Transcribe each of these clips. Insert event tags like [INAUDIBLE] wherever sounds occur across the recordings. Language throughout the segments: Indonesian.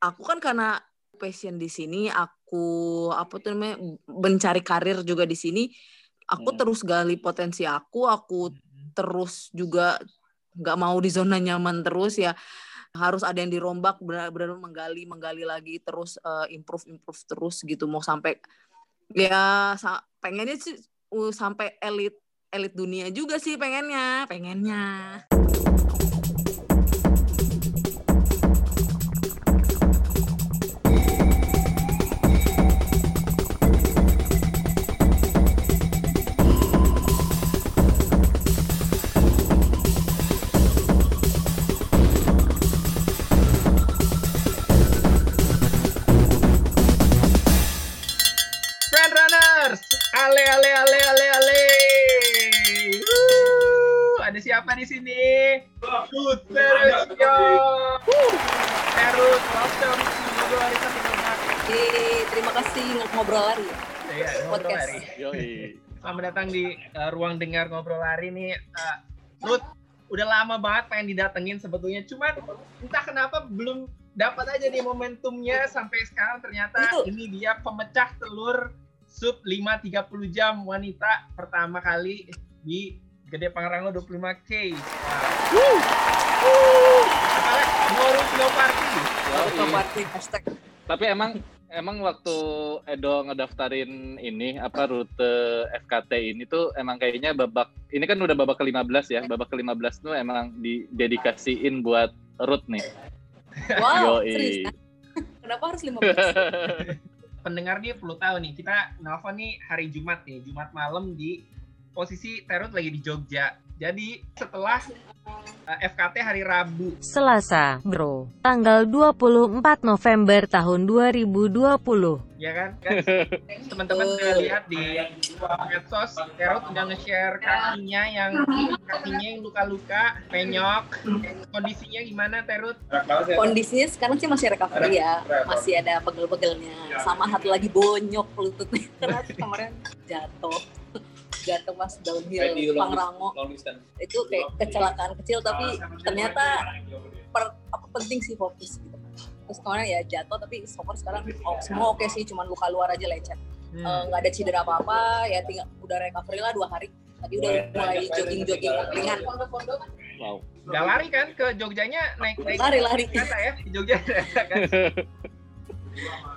aku kan karena passion di sini aku apa tuh namanya mencari karir juga di sini aku Hmm. terus gali potensi aku aku terus juga nggak mau di zona nyaman terus ya. Harus ada yang dirombak benar-benar menggali menggali lagi terus eh, improve improve terus gitu. Mau sampai ya sa- pengennya sih uh, sampai elit elit dunia juga sih pengennya pengennya ale ale ale ale ale. Wuh, ada siapa di sini? Good Terusio. Terus, welcome to Ngobrol. Eh, terima kasih ngobrol lari ya. Iya, ngobrol hari. Yoi. Selamat datang di uh, ruang dengar ngobrol hari nih. Uh, Ruth, udah lama banget pengen didatengin sebetulnya. Cuman entah kenapa belum dapat aja nih momentumnya sampai sekarang ternyata Itu. ini dia pemecah telur sub 5 30 jam wanita pertama kali di Gede Pangrango 25K. Wow. Apalagi no rules no party. Hashtag. Tapi emang emang waktu Edo ngedaftarin ini apa rute FKT ini tuh emang kayaknya babak ini kan udah babak ke-15 ya. Babak ke-15 tuh emang didedikasiin buat Ruth nih. Wow, Yoi. serius kan? Kenapa harus 15? [LAUGHS] pendengar dia perlu tahu nih, kita nelfon nih hari Jumat nih, Jumat malam di posisi Terut lagi di Jogja. Jadi setelah eh, FKT hari Rabu, Selasa, Bro. Tanggal 24 November tahun 2020. ya kan? Kan teman-teman udah lihat di medsos, Terut udah nge-share kakinya yang kakinya yang luka-luka, penyok. Kondisinya gimana Terut? Kondisinya sekarang sih masih recovery ya. Masih ada pegel-pegelnya. Sama satu lagi bonyok lututnya. [LAUGHS] Karena kemarin jatuh. Jatuh pas downhill Pangrango. Itu kayak kecelakaan kecil tapi ternyata per, apa, penting sih fokus gitu. Terus kemarin ya jatuh tapi so far sekarang oh, semua oke sih cuman luka luar aja lecet. Eh, Hmm. nggak ada cedera apa-apa ya tinggal udah recovery lah dua hari tadi udah mulai jogging-jogging ringan wow. Gak lari kan ke Jogjanya naik naik lari-lari kereta ya di Jogja [LAUGHS] kan?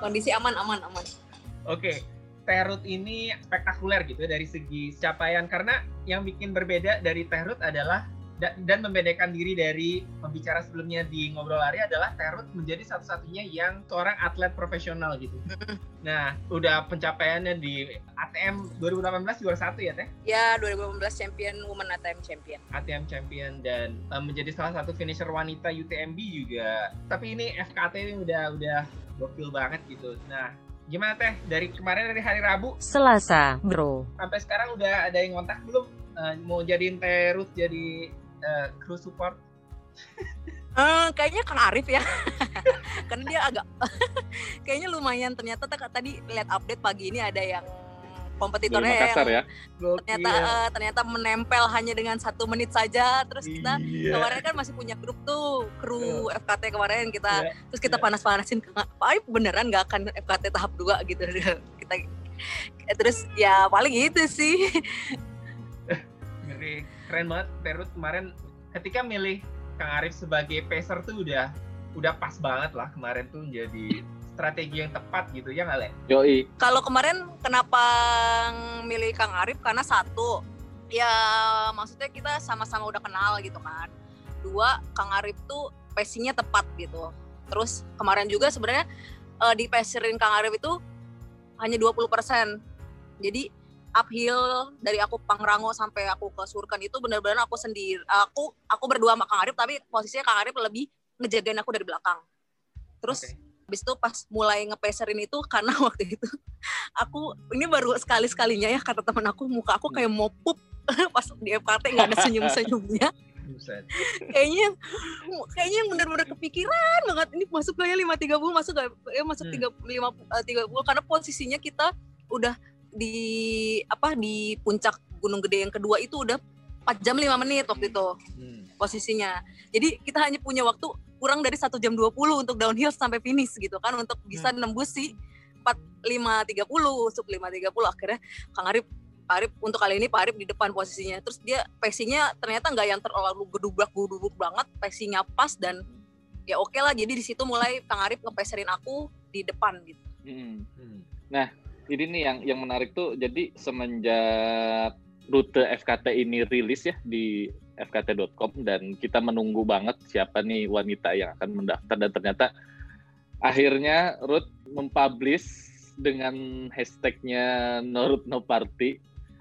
kondisi aman aman aman Oke, Terut ini spektakuler gitu ya dari segi capaian karena yang bikin berbeda dari Terut adalah da- dan membedakan diri dari pembicara sebelumnya di ngobrol lari adalah Terut menjadi satu-satunya yang seorang atlet profesional gitu. Nah, udah pencapaiannya di ATM 2018 juara satu ya Teh? ya 2018 champion woman ATM champion ATM champion dan eh, menjadi salah satu finisher wanita UTMB juga. Tapi ini FKT ini udah udah gokil banget gitu. Nah, gimana Teh? Dari kemarin dari hari Rabu? Selasa, Bro. sampai sekarang udah ada yang kontak belum? Eh, mau jadiin Terus jadi eh, kru support? Eh, kayaknya Kang Arif ya. [LAUGHS] Karena dia agak [LAUGHS] kayaknya lumayan. Ternyata tak- tadi lihat update pagi ini ada yang Dari kompetitornya Makassar yang ya. ternyata eh, ternyata menempel hanya dengan satu menit saja terus kita Iya. kemarin kan masih punya grup tuh kru FKT kemarin kita Iya. terus kita Iya. panas-panasin Arif beneran nggak akan FKT tahap 2 gitu [LAUGHS] kita eh, terus ya paling gitu sih keren banget Terus kemarin ketika milih Kang Arif sebagai pacer tuh udah udah pas banget lah kemarin tuh jadi strategi yang tepat gitu ya nggak Le? Yoi. Kalau kemarin kenapa milih Kang Arif karena satu ya maksudnya kita sama-sama udah kenal gitu kan. Dua Kang Arif tuh passingnya tepat gitu. Terus kemarin juga sebenarnya eh, di passerin Kang Arif itu hanya 20%. Jadi uphill dari aku Pangrango sampai aku ke Surkan itu benar-benar aku sendiri. Aku aku berdua sama Kang Arif tapi posisinya Kang Arif lebih ngejagain aku dari belakang. Terus Oke. habis itu pas mulai ngepeserin itu karena [LAUGHS] waktu itu aku ini baru sekali sekalinya ya kata teman aku muka aku kayak mau pup [LAUGHS] pas di FKT nggak ada senyum senyumnya kayaknya kayaknya yang benar-benar kepikiran banget ini masuk gak ya lima tiga puluh masuk gak ya masuk Hmm. tiga lima eh, tiga puluh karena posisinya kita udah di apa di puncak Gunung Gede yang kedua itu udah 4 jam 5 menit waktu itu Hmm. posisinya. Jadi kita hanya punya waktu kurang dari satu jam 20 untuk downhill sampai finish gitu kan untuk bisa nembus si 4530 sub 530 akhirnya Kang Arif Pak Arif untuk kali ini Pak Arif di depan posisinya terus dia pacingnya ternyata nggak yang terlalu gedubrak gedubrak banget pacingnya pas dan ya oke lah jadi di situ mulai Kang Arif ngepeserin aku di depan gitu Hmm. Hmm. Nah, ini nih yang yang menarik tuh jadi semenjak rute FKT ini rilis ya di fkt.com dan kita menunggu banget siapa nih wanita yang akan mendaftar dan ternyata akhirnya Ruth mempublish dengan hashtagnya No Ruth No Party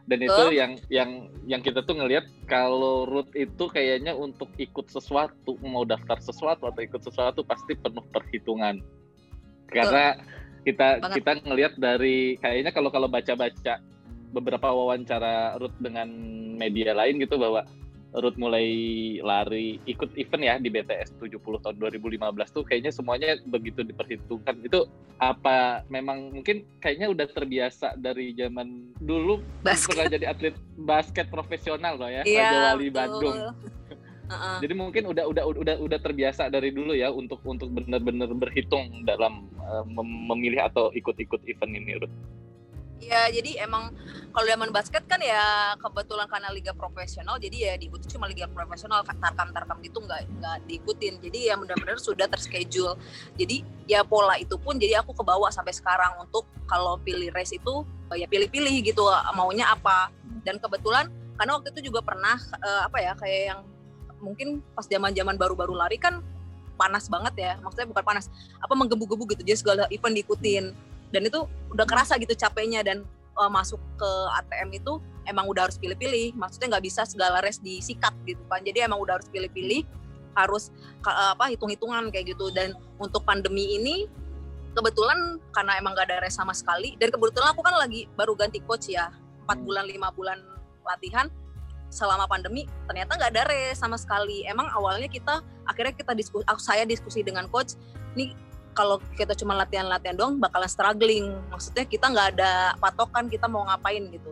dan itu Oh. yang yang yang kita tuh ngelihat kalau Ruth itu kayaknya untuk ikut sesuatu mau daftar sesuatu atau ikut sesuatu pasti penuh perhitungan karena kita Banget. kita ngelihat dari kayaknya kalau kalau baca-baca beberapa wawancara Ruth dengan media lain gitu bahwa Ruth mulai lari ikut event ya di BTS 70 tahun 2015 tuh kayaknya semuanya begitu diperhitungkan itu apa memang mungkin kayaknya udah terbiasa dari zaman dulu basket pernah jadi atlet basket profesional loh ya Iya, Raja Wali betul. Bandung [LAUGHS] Heeh. jadi mungkin udah udah udah udah terbiasa dari dulu ya untuk untuk benar-benar berhitung dalam mem- memilih atau ikut-ikut event ini Ruth. Iya, jadi emang kalau zaman basket kan ya kebetulan karena liga profesional, jadi ya diikuti cuma liga profesional, tarkam-tarkam gitu nggak nggak diikutin. Jadi ya benar-benar sudah terschedule. Jadi ya pola itu pun jadi aku kebawa sampai sekarang untuk kalau pilih race itu ya pilih-pilih gitu maunya apa. Dan kebetulan karena waktu itu juga pernah eh, apa ya kayak yang mungkin pas zaman-zaman baru-baru lari kan panas banget ya, maksudnya bukan panas, apa menggebu-gebu gitu, jadi segala event diikutin dan itu udah kerasa gitu capeknya dan uh, masuk ke ATM itu emang udah harus pilih-pilih. Maksudnya nggak bisa segala race disikat gitu kan. Jadi emang udah harus pilih-pilih harus ka- apa hitung-hitungan kayak gitu. Dan untuk pandemi ini kebetulan karena emang gak ada race sama sekali dan kebetulan aku kan lagi baru ganti coach ya empat Hmm. bulan lima bulan latihan. Selama pandemi ternyata nggak ada race sama sekali. Emang awalnya kita akhirnya kita diskusi aku saya diskusi dengan coach nih kalau kita cuma latihan-latihan doang bakalan struggling. Maksudnya kita nggak ada patokan kita mau ngapain gitu.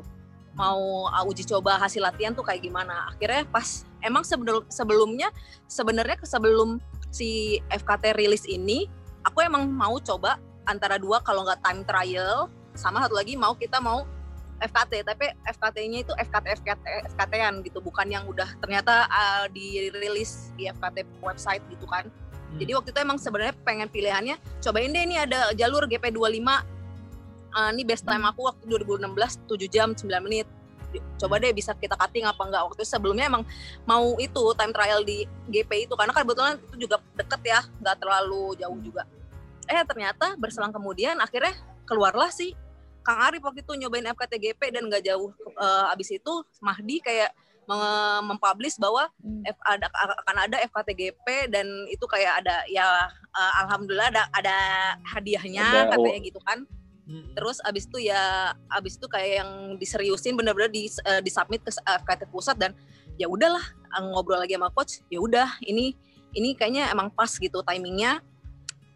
Mau uh, uji coba hasil latihan tuh kayak gimana. Akhirnya pas emang sebelum sebelumnya sebenarnya sebelum si FKT rilis ini aku emang mau coba antara dua kalau nggak time trial sama satu lagi mau kita mau FKT tapi FKT-nya itu FKT FKT FKT-an gitu bukan yang udah ternyata uh, dirilis di FKT website gitu kan Hmm. jadi waktu itu emang sebenarnya pengen pilihannya cobain deh ini ada jalur GP25 Eh, ini best time aku waktu 2016 7 jam 9 menit. Coba deh bisa kita cutting apa enggak. Waktu itu sebelumnya emang mau itu time trial di GP itu karena kan kebetulan itu juga deket ya nggak terlalu jauh juga. Eh ternyata berselang kemudian akhirnya keluarlah sih Kang Arif waktu itu nyobain FKT GP dan nggak jauh eh, abis itu Mahdi kayak mempublish bahwa F, ada akan ada FKTGP dan itu kayak ada ya eh, alhamdulillah ada ada hadiahnya Ada, katanya gitu kan. Hmm. Terus abis itu ya abis itu kayak yang diseriusin bener-bener di eh, disubmit ke FKT pusat dan ya udahlah eh, ngobrol lagi sama coach ya udah ini ini kayaknya emang pas gitu timingnya.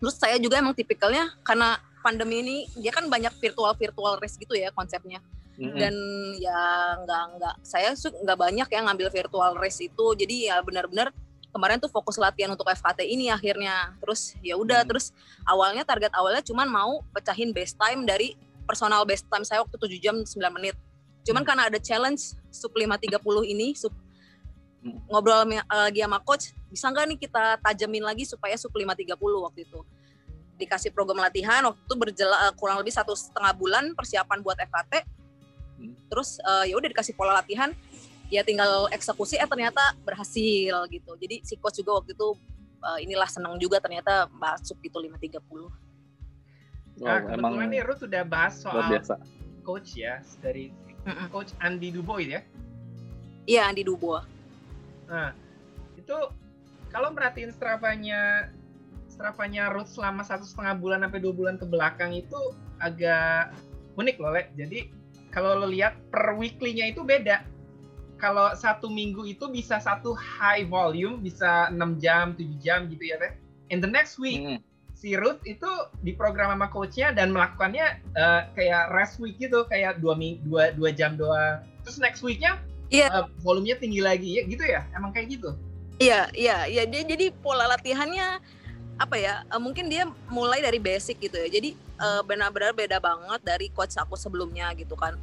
Terus saya juga emang tipikalnya karena pandemi ini dia kan banyak virtual virtual race gitu ya konsepnya Mm-mm. dan ya nggak nggak saya nggak banyak yang ngambil virtual race itu jadi ya benar-benar kemarin tuh fokus latihan untuk FKT ini akhirnya terus ya udah Hmm. terus awalnya target awalnya cuman mau pecahin best time dari personal best time saya waktu 7 jam 9 menit cuman karena ada challenge sub 530 ini sub Hmm. ngobrol sama- lagi sama coach bisa nggak nih kita tajamin lagi supaya sub 530 waktu itu dikasih program latihan waktu itu berjela, kurang lebih satu setengah bulan persiapan buat FKT Hmm. terus eh, ya udah dikasih pola latihan ya tinggal eksekusi eh ternyata berhasil gitu jadi si coach juga waktu itu eh, inilah senang juga ternyata masuk gitu 530 Nah, Wow, emang kebetulan nih Ruth udah bahas soal biasa. coach ya dari coach Andy Dubois ya. iya Andi Dubois Nah, itu kalau merhatiin strafanya strafanya Ruth selama satu setengah bulan sampai dua bulan ke belakang itu agak unik loh, Le. Jadi kalau lo lihat per weekly-nya itu beda. Kalau satu minggu itu bisa satu high volume, bisa 6 jam, 7 jam gitu ya, Teh. And the next week, Mm-mm. si Ruth itu diprogram sama coachnya dan melakukannya eh, kayak rest week gitu, kayak dua, ming- dua, dua jam doang. Terus next weeknya Iya. eh, volumenya tinggi lagi ya gitu ya emang kayak gitu Iya, iya, iya. Dia jadi pola latihannya apa ya? Uh, mungkin dia mulai dari basic gitu ya. Jadi uh, benar-benar beda banget dari coach aku sebelumnya gitu kan.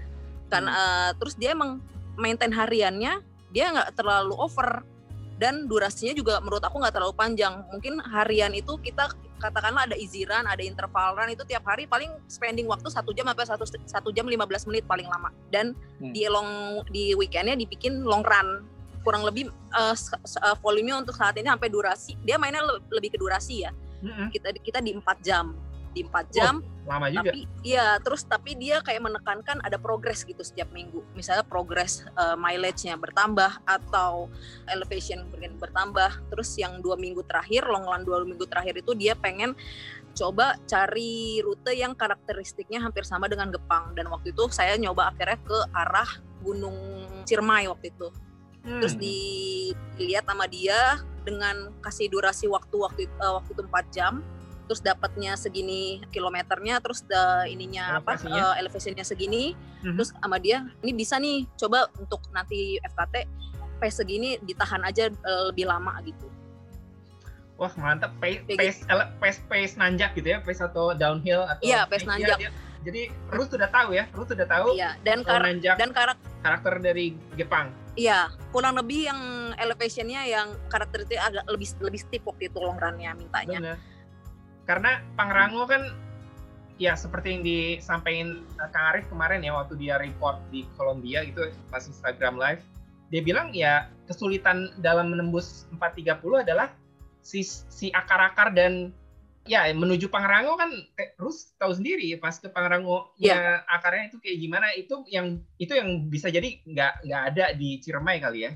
Kan uh, terus dia emang maintain hariannya dia nggak terlalu over dan durasinya juga menurut aku nggak terlalu panjang. Mungkin harian itu kita katakanlah ada easy run, ada interval run itu tiap hari paling spending waktu satu jam sampai satu satu jam 15 menit paling lama. Dan hmm. di long di weekendnya dibikin long run kurang lebih uh, uh, volumenya untuk saat ini sampai durasi. Dia mainnya le lebih ke durasi ya. Mm-hmm. kita kita di empat jam. Di empat jam oh, lama juga. tapi iya terus tapi dia kayak menekankan ada progres gitu setiap minggu. Misalnya progres uh, mileage-nya bertambah atau elevation bertambah. Terus yang dua minggu terakhir long run dua minggu terakhir itu dia pengen coba cari rute yang karakteristiknya hampir sama dengan Gepang. Dan waktu itu saya nyoba akhirnya ke arah Gunung Ciremai waktu itu hmm. terus dilihat sama dia dengan kasih durasi waktu waktu uh, waktu itu 4 jam terus dapatnya segini kilometernya terus the, ininya apa uh, elevationnya segini hmm terus sama dia ini bisa nih coba untuk nanti FKT pace segini ditahan aja uh, lebih lama gitu Wah mantap pace pace, gitu. pace pace nanjak gitu ya pace atau downhill atau Iya pace nanjak. Dia, jadi Ruth sudah tahu ya Ruth sudah tahu. Iya dan kar dan karak karakter dari Jepang. Iya, kurang lebih yang elevationnya yang karakteristik agak lebih lebih steep waktu itu long run-nya mintanya. Benar. Karena Pangrango kan ya seperti yang disampaikan eh, Kang Arif kemarin ya waktu dia report di Kolombia gitu pas Instagram live, dia bilang ya kesulitan dalam menembus 430 adalah si si akar-akar dan ya menuju Pangrango kan eh, Rus tahu sendiri pas ke Pangrango yeah. ya akarnya itu kayak gimana itu yang itu yang bisa jadi nggak nggak ada di Ciremai kali ya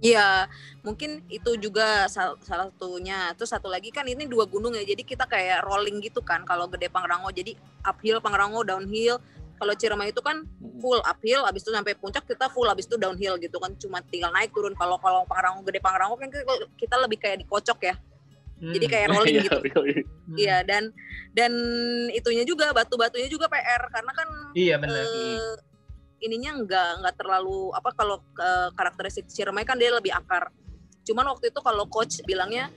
Iya, mungkin itu juga salah, salah satunya. Terus satu lagi kan ini dua gunung ya, jadi kita kayak rolling gitu kan. Kalau gede Pangrango, jadi uphill Pangrango, downhill. Kalau Ciremai itu kan full uphill, abis itu sampai puncak kita full, abis itu downhill gitu kan. Cuma tinggal naik turun. Kalau kalau Pangrango gede Pangrango kan kita lebih kayak dikocok ya jadi kayak hmm. [LAUGHS] rolling iya, gitu. iya, iya dan dan itunya juga batu-batunya juga PR karena kan iya benar. uh, ininya nggak nggak terlalu apa kalau uh, karakteristik Ciremai kan dia lebih akar. Cuman waktu itu kalau coach bilangnya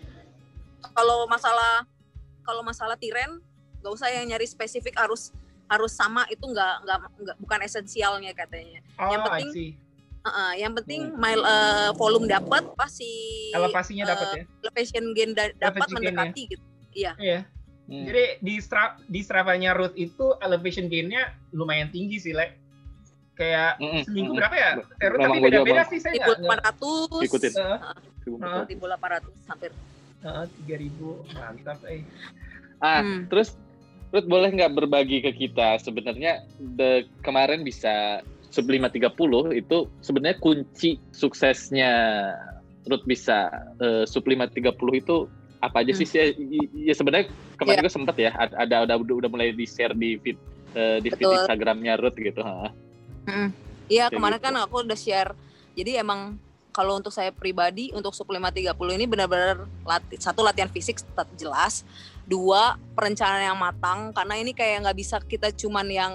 kalau masalah kalau masalah tiren nggak usah yang nyari spesifik harus harus sama itu nggak nggak bukan esensialnya katanya. Oh, yang penting Uh, yang penting hmm. mile uh, volume dapat pasti elevasinya dapat uh, ya? elevation gain da dapat mendekati ya. gitu. Iya. Iya. Hmm. jadi di stra di strapanya root itu elevation gainnya lumayan tinggi sih le kayak mm -hmm. seminggu mm -hmm. berapa ya? Terus tapi beda-beda sih saya ikut 400 ikutin. Uh, ribu delapan ratus hampir. Tiga ribu. Mantap eh. Ah hmm. terus Ruth boleh nggak berbagi ke kita? Sebenarnya the, kemarin bisa sub 530 itu sebenarnya kunci suksesnya Ruth bisa uh, sub 530 itu apa aja sih? Hmm. Ya, ya sebenarnya kemarin yeah. juga sempat ya ada ada udah, udah mulai di share di feed uh, di feed Instagramnya Ruth gitu. Iya hmm. kemarin gitu. kan aku udah share. Jadi emang kalau untuk saya pribadi untuk sub 530 ini benar-benar lati satu latihan fisik tetap jelas, dua perencanaan yang matang karena ini kayak nggak bisa kita cuman yang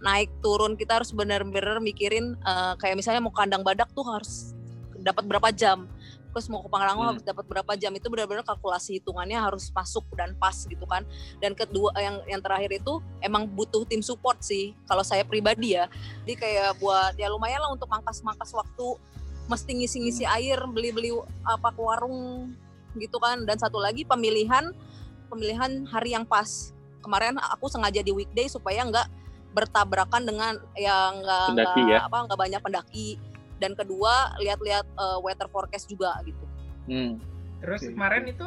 naik turun kita harus benar-benar mikirin uh, kayak misalnya mau kandang badak tuh harus dapat berapa jam. Terus mau ke Pangrango hmm. harus dapat berapa jam itu benar-benar kalkulasi hitungannya harus masuk dan pas gitu kan. Dan kedua yang yang terakhir itu emang butuh tim support sih kalau saya pribadi ya. Jadi kayak buat ya lumayan lah untuk mangkas-mangkas waktu mesti ngisi-ngisi hmm. air beli-beli apa ke warung gitu kan. Dan satu lagi pemilihan pemilihan hari yang pas. Kemarin aku sengaja di weekday supaya nggak bertabrakan dengan yang nggak ya. apa nggak banyak pendaki dan kedua lihat-lihat uh, weather forecast juga gitu. Hmm. Terus okay. kemarin itu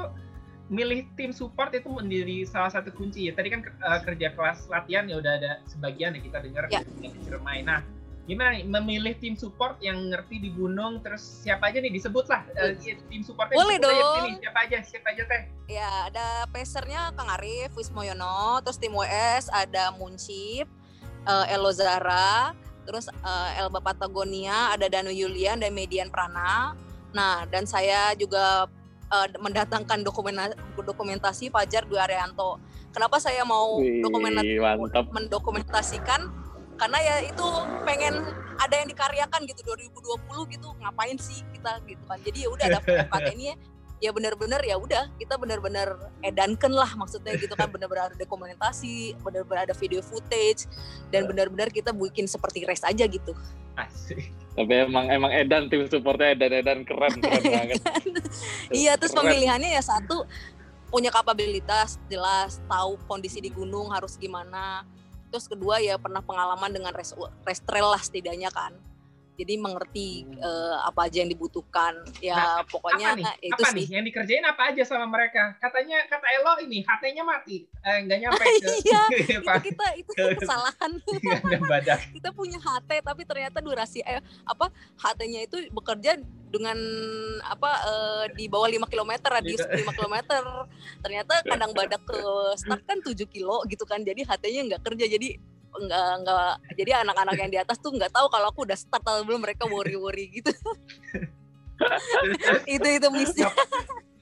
milih tim support itu menjadi salah satu kunci ya. Tadi kan uh, kerja kelas latihan ya udah ada sebagian ya kita dengar ya. di Cermai. Nah, gimana memilih tim support yang ngerti di gunung terus siapa aja nih disebut lah uh, tim supportnya boleh dong sini. siapa aja siapa aja teh ya ada pesernya Kang Arif Wismoyono terus tim WS ada Muncip uh, Elo Zara, terus uh, Elba Patagonia, ada Danu Yulian dan Median Prana. Nah, dan saya juga uh, mendatangkan dokumentasi, dokumentasi Fajar Dwi Arianto. Kenapa saya mau dokumentasi, mendokumentasikan? Karena ya itu pengen ada yang dikaryakan gitu 2020 gitu ngapain sih kita gitu kan jadi ya udah ada FKT ini ya ya benar-benar ya udah kita benar-benar edankan lah maksudnya gitu kan benar-benar ada dokumentasi benar-benar ada video footage dan benar-benar kita bikin seperti race aja gitu Asik. Tapi emang emang Edan tim supportnya Edan Edan keren keren [LAUGHS] banget. iya terus Keren. pemilihannya ya satu punya kapabilitas jelas tahu kondisi di gunung harus gimana terus kedua ya pernah pengalaman dengan race, race trail lah setidaknya kan jadi mengerti Hmm. eh, apa aja yang dibutuhkan ya pokoknya apa nih? nah, itu apa sih nih? Yang dikerjain apa aja sama mereka? Katanya kata Elo ini HT-nya mati. Eh nggak nyampe ke [LAUGHS] [LAUGHS] Iya, itu kita itu [LAUGHS] kesalahan badak. kita punya HT tapi ternyata durasi eh apa HT-nya itu bekerja dengan apa eh, di bawah 5 km radius Gitu. 5 km ternyata kandang badak ke start kan 7 kilo gitu kan jadi HT-nya nggak kerja jadi nggak nggak jadi anak-anak yang di atas tuh nggak tahu kalau aku udah start atau belum mereka worry-worry gitu [LAUGHS] itu itu misi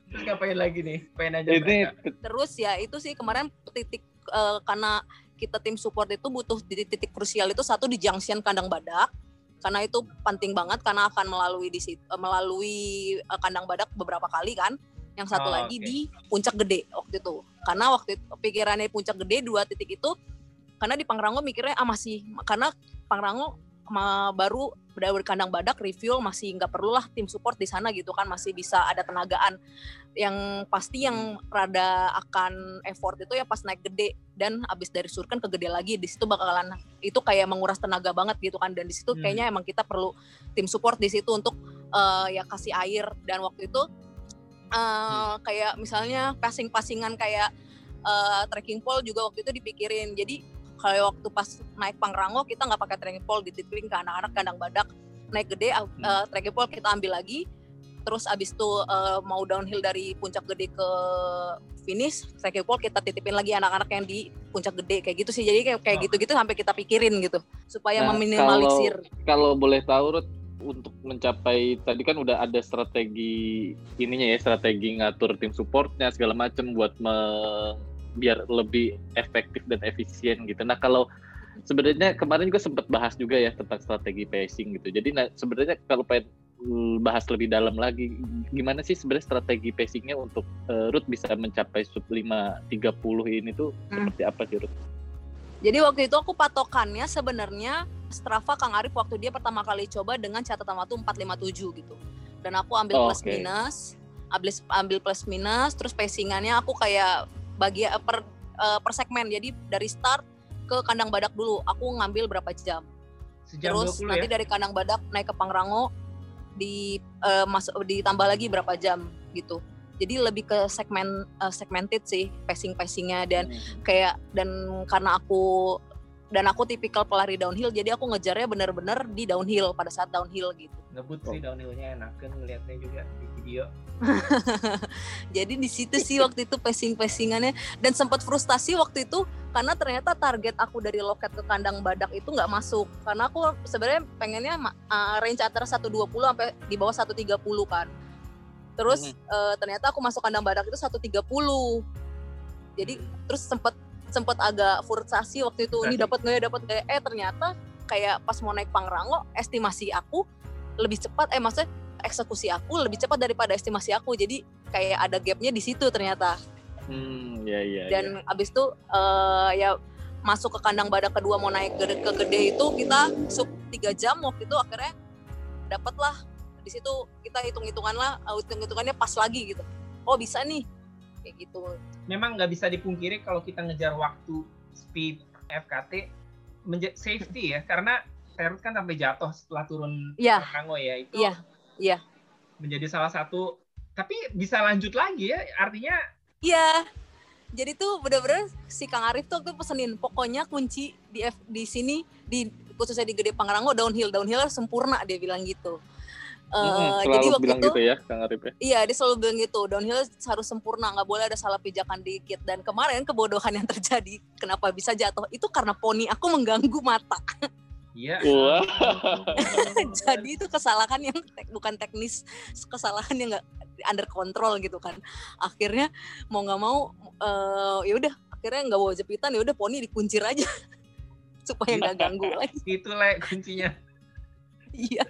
Terus ngapain lagi nih? Pengen aja Ini mereka. terus ya itu sih kemarin titik eh, karena kita tim support itu butuh di titik krusial itu satu di junction kandang badak karena itu penting banget karena akan melalui di situ, eh, melalui eh, kandang badak beberapa kali kan yang satu Oh, lagi oke. di puncak gede waktu itu karena waktu itu pikirannya puncak gede dua titik itu karena di Pangrango mikirnya ah masih karena Pangrango baru dari kandang badak refuel masih nggak perlulah tim support di sana gitu kan masih bisa ada tenagaan. Yang pasti yang rada akan effort itu ya pas naik gede dan abis dari surken ke gede lagi di situ bakalan itu kayak menguras tenaga banget gitu kan dan di situ Hmm. kayaknya emang kita perlu tim support di situ untuk eh, ya kasih air dan waktu itu eh, kayak misalnya passing-passingan kayak eh, trekking pole juga waktu itu dipikirin. Jadi kalau waktu pas naik Pangrango kita nggak pakai trekking pole dititipin ke anak-anak kandang badak naik gede eh, trekking pole kita ambil lagi. Terus abis itu eh, mau downhill dari puncak gede ke finish trekking pole kita titipin lagi anak-anak yang di puncak gede kayak gitu sih. Jadi kayak kayak Oh. gitu-gitu sampai kita pikirin gitu supaya Nah, meminimalisir. kalau boleh tahu Ruth, untuk mencapai tadi kan udah ada strategi ininya ya strategi ngatur tim supportnya segala macam buat me- biar lebih efektif dan efisien gitu. Nah kalau sebenarnya kemarin juga sempat bahas juga ya tentang strategi pacing gitu. Jadi nah, sebenarnya kalau pengen mm, bahas lebih dalam lagi gimana sih sebenarnya strategi pacingnya untuk eh, Ruth bisa mencapai sub 530 ini tuh Hmm. seperti apa sih Ruth? Jadi waktu itu aku patokannya sebenarnya Strava Kang Arif waktu dia pertama kali coba dengan catatan waktu 457 gitu. Dan aku ambil Oh, plus oke. minus, ambil ambil plus minus, terus pacingannya aku kayak bagi eh, per eh, per segmen. Jadi dari start ke kandang badak dulu, aku ngambil berapa jam. Sejam terus 20 nanti ya. dari kandang badak naik ke Pangrango di eh, masuk ditambah lagi berapa jam gitu. Jadi lebih ke segmen eh, segmented sih pacing-pacingnya dan kayak dan karena aku dan aku tipikal pelari downhill jadi aku ngejarnya bener-bener di downhill pada saat downhill gitu. Ngebut sih downhillnya enakan ngeliatnya juga di video. [LAUGHS] jadi di situ sih waktu itu pacing-pacingannya dan sempat frustasi waktu itu karena ternyata target aku dari loket ke kandang badak itu nggak masuk. Karena aku sebenarnya pengennya uh, range antara 120 sampai di bawah 130 kan. Terus eh, ternyata aku masuk kandang badak itu 130 jadi terus sempat sempat agak frustasi waktu itu ini dapat nggak ya dapat nggak ya? Eh ternyata kayak pas mau naik Pangrango estimasi aku lebih cepat eh maksudnya eksekusi aku lebih cepat daripada estimasi aku. Jadi kayak ada gapnya di situ ternyata. Hmm, ya ya. dan abis itu eh, ya masuk ke kandang badak kedua mau naik gede, ke gede itu kita sub tiga jam waktu itu akhirnya dapatlah di situ kita hitung hitungan lah hitung hitungannya pas lagi gitu. Oh bisa nih kayak gitu Memang nggak bisa dipungkiri kalau kita ngejar waktu speed FKT safety ya karena Terus kan sampai jatuh setelah turun Iya. Kango ya itu Iya, iya. menjadi salah satu tapi bisa lanjut lagi ya artinya Iya. Jadi tuh bener-bener si Kang Arif tuh waktu itu pesenin pokoknya kunci di F, di sini di khususnya di Gede Pangrango downhill downhill sempurna dia bilang gitu. Eh, Mm-mm, jadi selalu waktu bilang itu gitu ya Kang Arif ya. iya dia selalu bilang gitu downhill harus sempurna nggak boleh ada salah pijakan dikit. Dan kemarin kebodohan yang [LAUGHS] terjadi kenapa bisa jatuh? Itu karena poni aku mengganggu mata. Iya [LAUGHS] Wah. [LAUGHS] jadi itu kesalahan yang tek- bukan teknis kesalahan yang nggak under control gitu kan. Akhirnya mau nggak mau eh, ya udah akhirnya nggak bawa jepitan ya udah poni dikuncir aja. Supaya nggak ganggu lagi. itu le kuncinya. Iya.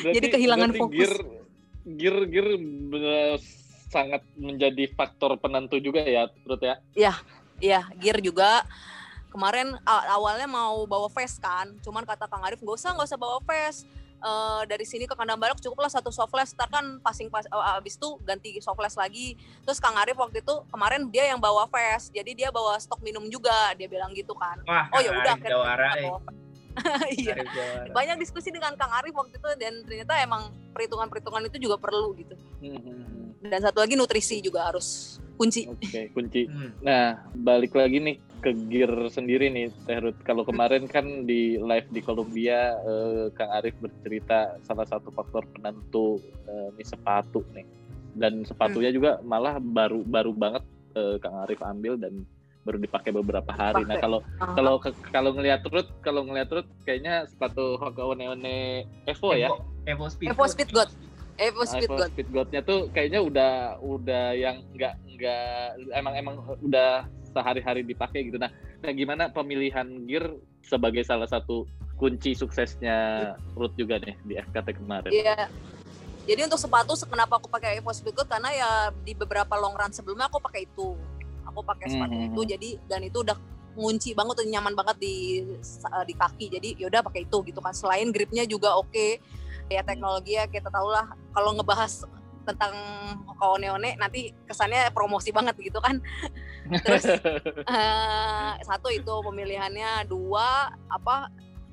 Berarti- Jadi kehilangan fokus. Gear, gear, gear bener- sangat menjadi faktor penentu juga ya, Ruth ya. Iya, gear juga. Kemarin awalnya mau bawa vest kan, cuman kata Kang Arif nggak usah nggak usah bawa vest. Eh, dari sini ke kandang balik cukuplah satu softlash, ntar kan passing pas eh, abis itu ganti softlash lagi. Terus Kang Arif waktu itu kemarin dia yang bawa vest, jadi dia bawa stok minum juga, dia bilang gitu kan. Wah, Oh ya udah akhirnya bawa vest. [LAUGHS] Iya. Banyak diskusi dengan Kang Arif waktu itu dan ternyata emang perhitungan-perhitungan itu juga perlu gitu. Hmm, Dan satu lagi nutrisi juga harus kunci. Oke, kunci. Hmm. Nah, balik lagi nih ke gear sendiri nih, Teh Ruth. Kalau kemarin kan di live di Columbia, eh, Kang Arif bercerita salah satu faktor penentu eh, nih sepatu nih. Dan sepatunya juga malah baru baru banget eh, Kang Arif ambil dan baru dipakai beberapa hari. Nah, Pakai. kalau Ah. kalau kalau ngelihat Ruth, kalau ngelihat Ruth kayaknya sepatu Hoka One One Evo ya. Evo, Evo Speed. Evo Speed God. Evo Speed iPhone God. Speed God-nya tuh kayaknya udah udah yang nggak nggak emang emang udah sehari-hari dipakai gitu. Nah, nah gimana pemilihan gear sebagai salah satu kunci suksesnya Ruth juga nih di FKT kemarin? Iya. Jadi untuk sepatu kenapa aku pakai Evo Speed God karena ya di beberapa long run sebelumnya aku pakai itu. Aku pakai sepatu Mhm. itu jadi dan itu udah ngunci banget tuh nyaman banget di di kaki. Jadi yaudah pakai itu gitu kan. Selain gripnya juga oke. Ya teknologi ya kita tahu lah kalau ngebahas tentang One One nanti kesannya promosi banget gitu kan. [LAUGHS] Terus eh, satu itu pemilihannya, dua apa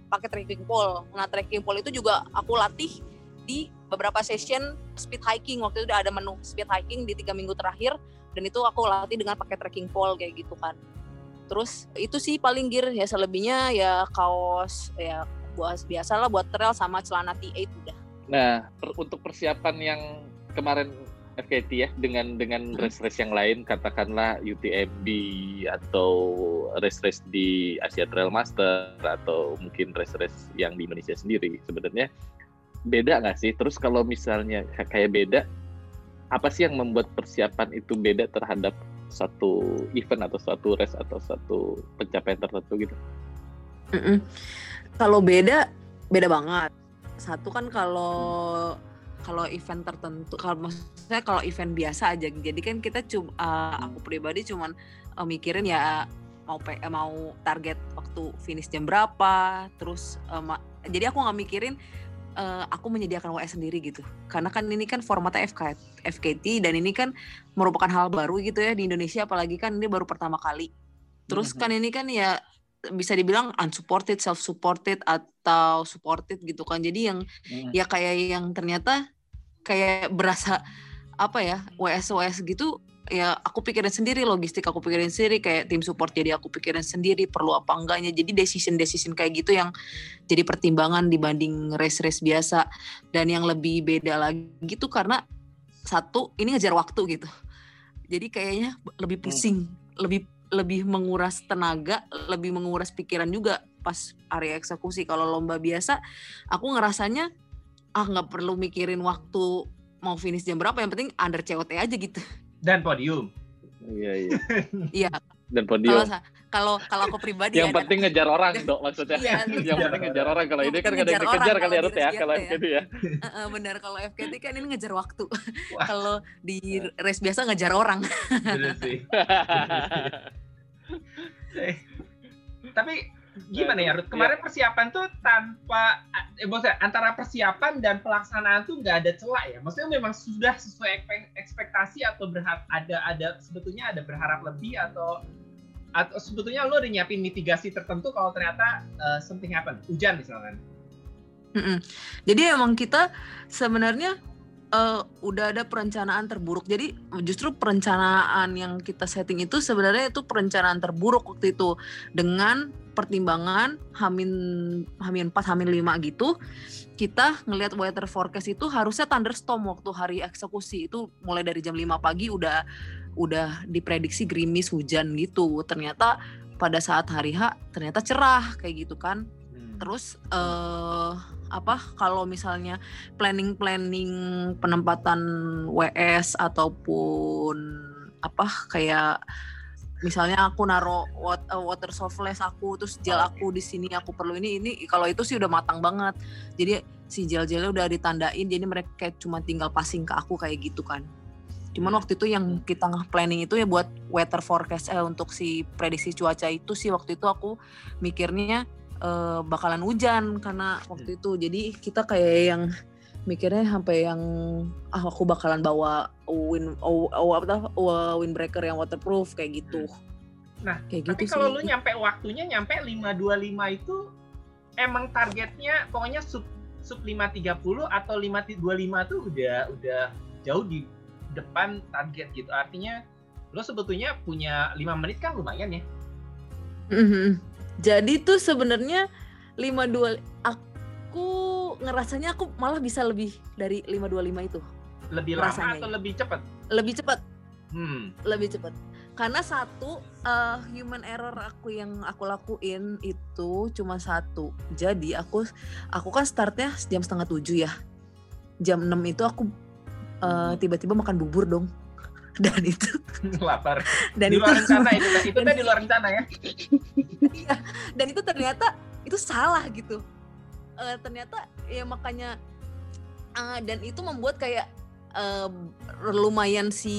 pakai trekking pole. Nah trekking pole itu juga aku latih di beberapa session speed hiking waktu itu udah ada menu speed hiking di tiga minggu terakhir dan itu aku latih dengan pakai trekking pole kayak gitu kan. Terus itu sih paling gear ya selebihnya ya kaos ya buat biasa lah buat trail sama celana T8 udah. Nah, per- untuk persiapan yang kemarin FKT ya dengan dengan Hmm. race-race yang lain katakanlah UTMB atau race-race di Asia Trail Master atau mungkin race-race yang di Indonesia sendiri sebenarnya beda nggak sih? Terus kalau misalnya kayak beda, apa sih yang membuat persiapan itu beda terhadap satu event atau satu race atau satu pencapaian tertentu gitu? Mm-mm. Kalau beda, beda banget. Satu kan kalau kalau event tertentu, kalau maksudnya kalau event biasa aja, jadi kan kita cuma aku pribadi cuman eh, mikirin ya mau eh, mau target waktu finish jam berapa, terus eh, ma- jadi aku nggak mikirin eh, aku menyediakan WS sendiri gitu, karena kan ini kan formatnya FK, FKT dan ini kan merupakan hal baru gitu ya di Indonesia, apalagi kan ini baru pertama kali. Terus kan ini kan ya bisa dibilang unsupported, self supported atau supported gitu kan. Jadi yang Hmm. ya kayak yang ternyata kayak berasa apa ya WS WS gitu ya aku pikirin sendiri logistik aku pikirin sendiri kayak tim support jadi aku pikirin sendiri perlu apa enggaknya. Jadi decision decision kayak gitu yang jadi pertimbangan dibanding race race biasa. Dan yang lebih beda lagi gitu karena satu ini ngejar waktu gitu. Jadi kayaknya lebih pusing lebih lebih menguras tenaga lebih menguras pikiran juga pas area eksekusi. Kalau lomba biasa aku ngerasanya ah nggak perlu mikirin waktu mau finish jam berapa yang penting under COT aja gitu Dan podium. Iya iya. [LAUGHS] Iya. Dan kalau podium. kalau kalau aku pribadi yang ya, penting ngejar orang dok maksudnya Iya, yang penting ngejar orang kalau ini kan ada dikejar kali ya di ya kalau biasa ya. gitu ya Heeh, benar kalau FKT kan ini ngejar waktu [LAUGHS] kalau di race biasa ngejar orang Bener sih. [LAUGHS] Eh, Tapi gimana ya, Ruth? Kemarin persiapan tuh tanpa, eh, maksudnya antara persiapan dan pelaksanaan tuh nggak ada celah ya. Maksudnya memang sudah sesuai ekspektasi atau berharap ada ada sebetulnya ada berharap lebih atau atau sebetulnya lo udah nyiapin mitigasi tertentu kalau ternyata eh, something happen, hujan misalkan. Mm-mm. Jadi emang kita sebenarnya eh, udah ada perencanaan terburuk. Jadi justru perencanaan yang kita setting itu sebenarnya itu perencanaan terburuk waktu itu dengan pertimbangan Hamin Hamin 4 Hamin 5 gitu. Kita ngelihat weather forecast itu harusnya thunderstorm waktu hari eksekusi itu mulai dari jam 5 pagi udah udah diprediksi gerimis hujan gitu. Ternyata pada saat hari H ternyata cerah kayak gitu kan terus eh apa kalau misalnya planning planning penempatan WS ataupun apa kayak misalnya aku naro eh, water softless aku terus gel aku di sini aku perlu ini ini kalau itu sih udah matang banget. Jadi si gel-gelnya udah ditandain jadi mereka cuma tinggal passing ke aku kayak gitu kan. Cuman waktu itu yang kita planning itu ya buat weather forecast eh, untuk si prediksi cuaca itu sih waktu itu aku mikirnya eh, bakalan hujan karena waktu itu jadi kita kayak yang mikirnya sampai yang ah aku bakalan bawa wind oh, oh, apa tuh, windbreaker yang waterproof kayak gitu. Nah, kayak Tapi gitu kalau sih. lu nyampe waktunya nyampe 525 itu emang targetnya pokoknya sub sub 530 atau 525 tuh udah udah jauh di depan target gitu. Artinya lo sebetulnya punya 5 menit kan lumayan ya. Mhm. Jadi tuh sebenarnya 52 aku ngerasanya aku malah bisa lebih dari 525 itu. Lebih lama Rasanya atau ya. lebih cepat? Lebih cepat, Hmm. lebih cepat. Karena satu eh, human error aku yang aku lakuin itu cuma satu. Jadi aku aku kan startnya jam setengah tujuh ya. Jam 6 itu aku eh, tiba-tiba makan bubur dong. [LAUGHS] Dan itu [LAUGHS] Lapar. dan di itu luar rencana [LAUGHS] itu itu tadi di luar rencana ya. Dan itu ternyata itu salah gitu. Eh, ternyata ya makanya eh, dan itu membuat kayak eh, lumayan si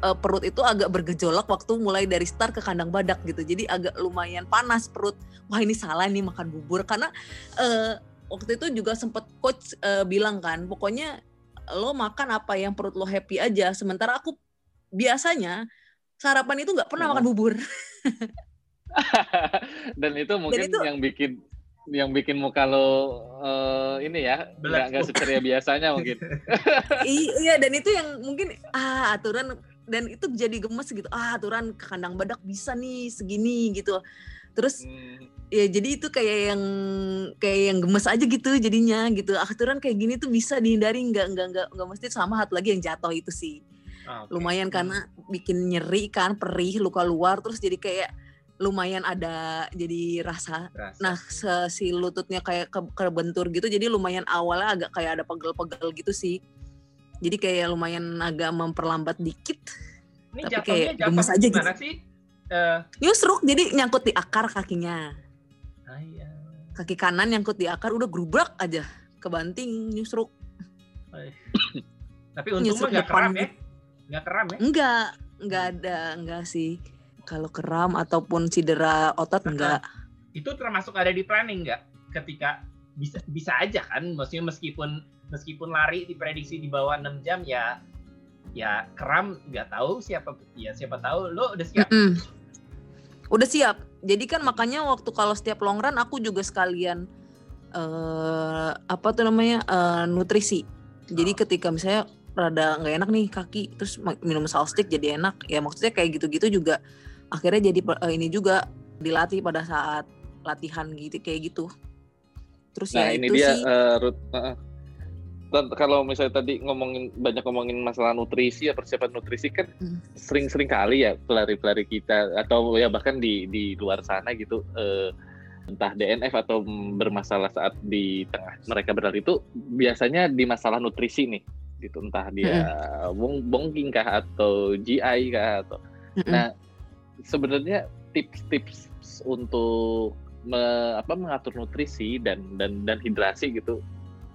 eh, perut itu agak bergejolak waktu mulai dari start ke kandang badak gitu. Jadi agak lumayan panas perut. Wah ini salah nih makan bubur. Karena eh, waktu itu juga sempet coach eh, bilang kan pokoknya lo makan apa yang perut lo happy aja. Sementara aku biasanya sarapan itu nggak pernah Oh. makan bubur [LAUGHS] [LAUGHS] Dan itu mungkin itu- yang bikin yang bikin muka lo eh, ini ya nggak nggak seceria biasanya mungkin. [LAUGHS] I- iya dan itu yang mungkin ah aturan dan itu jadi gemes gitu. Ah aturan ke kandang badak bisa nih segini gitu. Terus Hmm. ya jadi itu kayak yang kayak yang gemes aja gitu jadinya gitu. Aturan kayak gini tuh bisa dihindari nggak nggak nggak nggak mesti. Sama satu lagi yang jatuh itu sih. Oke. lumayan karena bikin nyeri kan perih luka luar terus jadi kayak lumayan ada jadi rasa Rasa. nah si lututnya kayak ke, kebentur gitu jadi lumayan awalnya agak kayak ada pegel-pegel gitu sih jadi kayak lumayan agak memperlambat dikit Ini tapi kayak gemes aja gitu. sih? Eh, nyusruk jadi nyangkut di akar kakinya ah, iya. kaki kanan nyangkut di akar udah grubrak aja kebanting [LAUGHS] nyusruk Tapi untung mah depan keram ya. Nggak keram ya. enggak enggak ada enggak sih kalau keram ataupun cedera otot enggak Itu termasuk ada di planning nggak? Ketika bisa bisa aja kan, maksudnya meskipun meskipun lari diprediksi di bawah 6 jam ya ya keram nggak tahu siapa ya siapa tahu lo udah siap Mm-mm. Udah siap. Jadi kan makanya waktu kalau setiap long run aku juga sekalian eh apa tuh namanya eh, nutrisi. Jadi Oh. ketika misalnya rada nggak enak nih kaki, terus minum salt stick jadi enak. Ya maksudnya kayak gitu-gitu juga akhirnya jadi eh, ini juga dilatih pada saat latihan gitu kayak gitu. Terus Nah ya ini itu dia sih. eh, Ruth. Heeh. Dan kalau misalnya tadi ngomongin banyak ngomongin masalah nutrisi ya persiapan nutrisi kan Hmm. sering-sering kali ya pelari-pelari kita atau ya bahkan di di luar sana gitu eh, entah DNF atau bermasalah saat di tengah mereka berlari itu biasanya di masalah nutrisi nih gitu entah dia bong bongking kah atau GI kah atau Mm-mm. nah sebenarnya tips-tips untuk me- apa mengatur nutrisi dan dan dan hidrasi gitu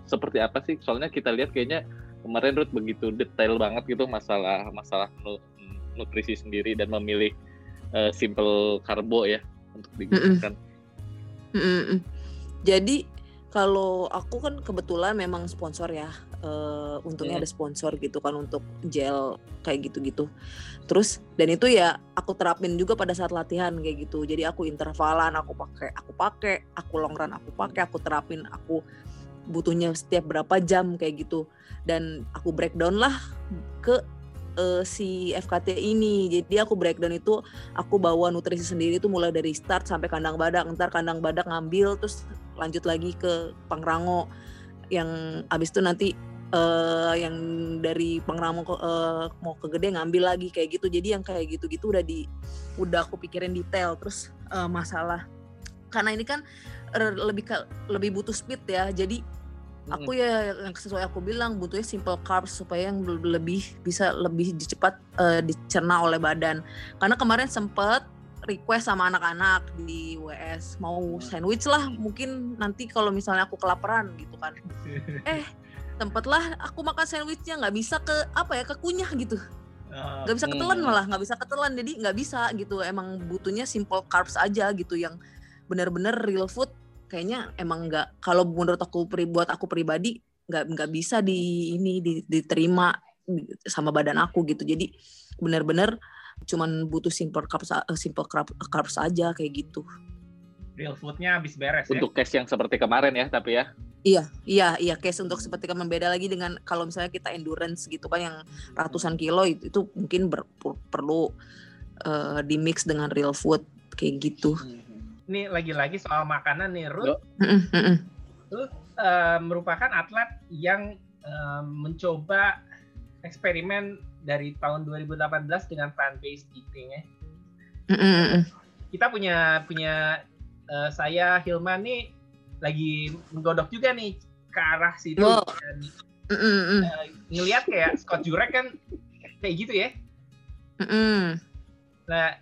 seperti apa sih? Soalnya kita lihat kayaknya kemarin Ruth begitu detail banget gitu masalah masalah nu- nutrisi sendiri dan memilih eh, simple karbo ya untuk digunakan. Mm-mm. Jadi kalau aku kan kebetulan memang sponsor ya, eh, untungnya Hmm. ada sponsor gitu kan untuk gel kayak gitu-gitu. Terus dan itu ya aku terapin juga pada saat latihan kayak gitu. Jadi aku intervalan, aku pakai, aku pakai, aku long run, aku pakai, aku terapin, aku butuhnya setiap berapa jam kayak gitu. Dan aku breakdown lah ke eh, si FKT ini. Jadi aku breakdown itu aku bawa nutrisi sendiri tuh mulai dari start sampai kandang badak ntar kandang badak ngambil terus lanjut lagi ke Pangrango yang abis itu nanti eh, yang dari Pangrango eh, mau ke gede ngambil lagi kayak gitu. Jadi yang kayak gitu-gitu udah di udah aku pikirin detail. Terus eh, masalah karena ini kan er, lebih ke- lebih butuh speed ya. Jadi aku ya yang sesuai aku bilang butuhnya simple carbs supaya yang lebih bisa lebih cepat uh, dicerna oleh badan. Karena kemarin sempet request sama anak-anak di WS mau sandwich lah mungkin nanti kalau misalnya aku kelaparan gitu kan. [LAUGHS] Eh sempetlah aku makan sandwichnya nggak bisa ke apa ya kekunyah gitu. Nggak bisa ketelan malah nggak bisa ketelan. Jadi nggak bisa gitu emang butuhnya simple carbs aja gitu yang benar-benar real food. Kayaknya emang nggak kalau menurut aku buat aku pribadi nggak nggak bisa di ini diterima sama badan aku gitu. Jadi benar-benar cuman butuh simple carbs eh, simple carbs aja kayak gitu real foodnya habis beres untuk ya? case yang seperti kemarin ya tapi ya Iya, iya, iya. Case untuk seperti kan beda lagi dengan kalau misalnya kita endurance gitu kan yang ratusan kilo itu, itu mungkin ber, perlu uh, di mix dengan real food kayak gitu. Ini lagi-lagi soal makanan nih, Ruth. Ruth uh, merupakan atlet yang uh, mencoba eksperimen dari tahun 2018 dengan based eating ya. Kita punya punya uh, saya Hilman nih lagi menggodok juga nih ke arah situ oh. dan mm -mm. Uh, ngelihat kayak Scott Jurek kan kayak gitu ya. Mm -mm. Nah,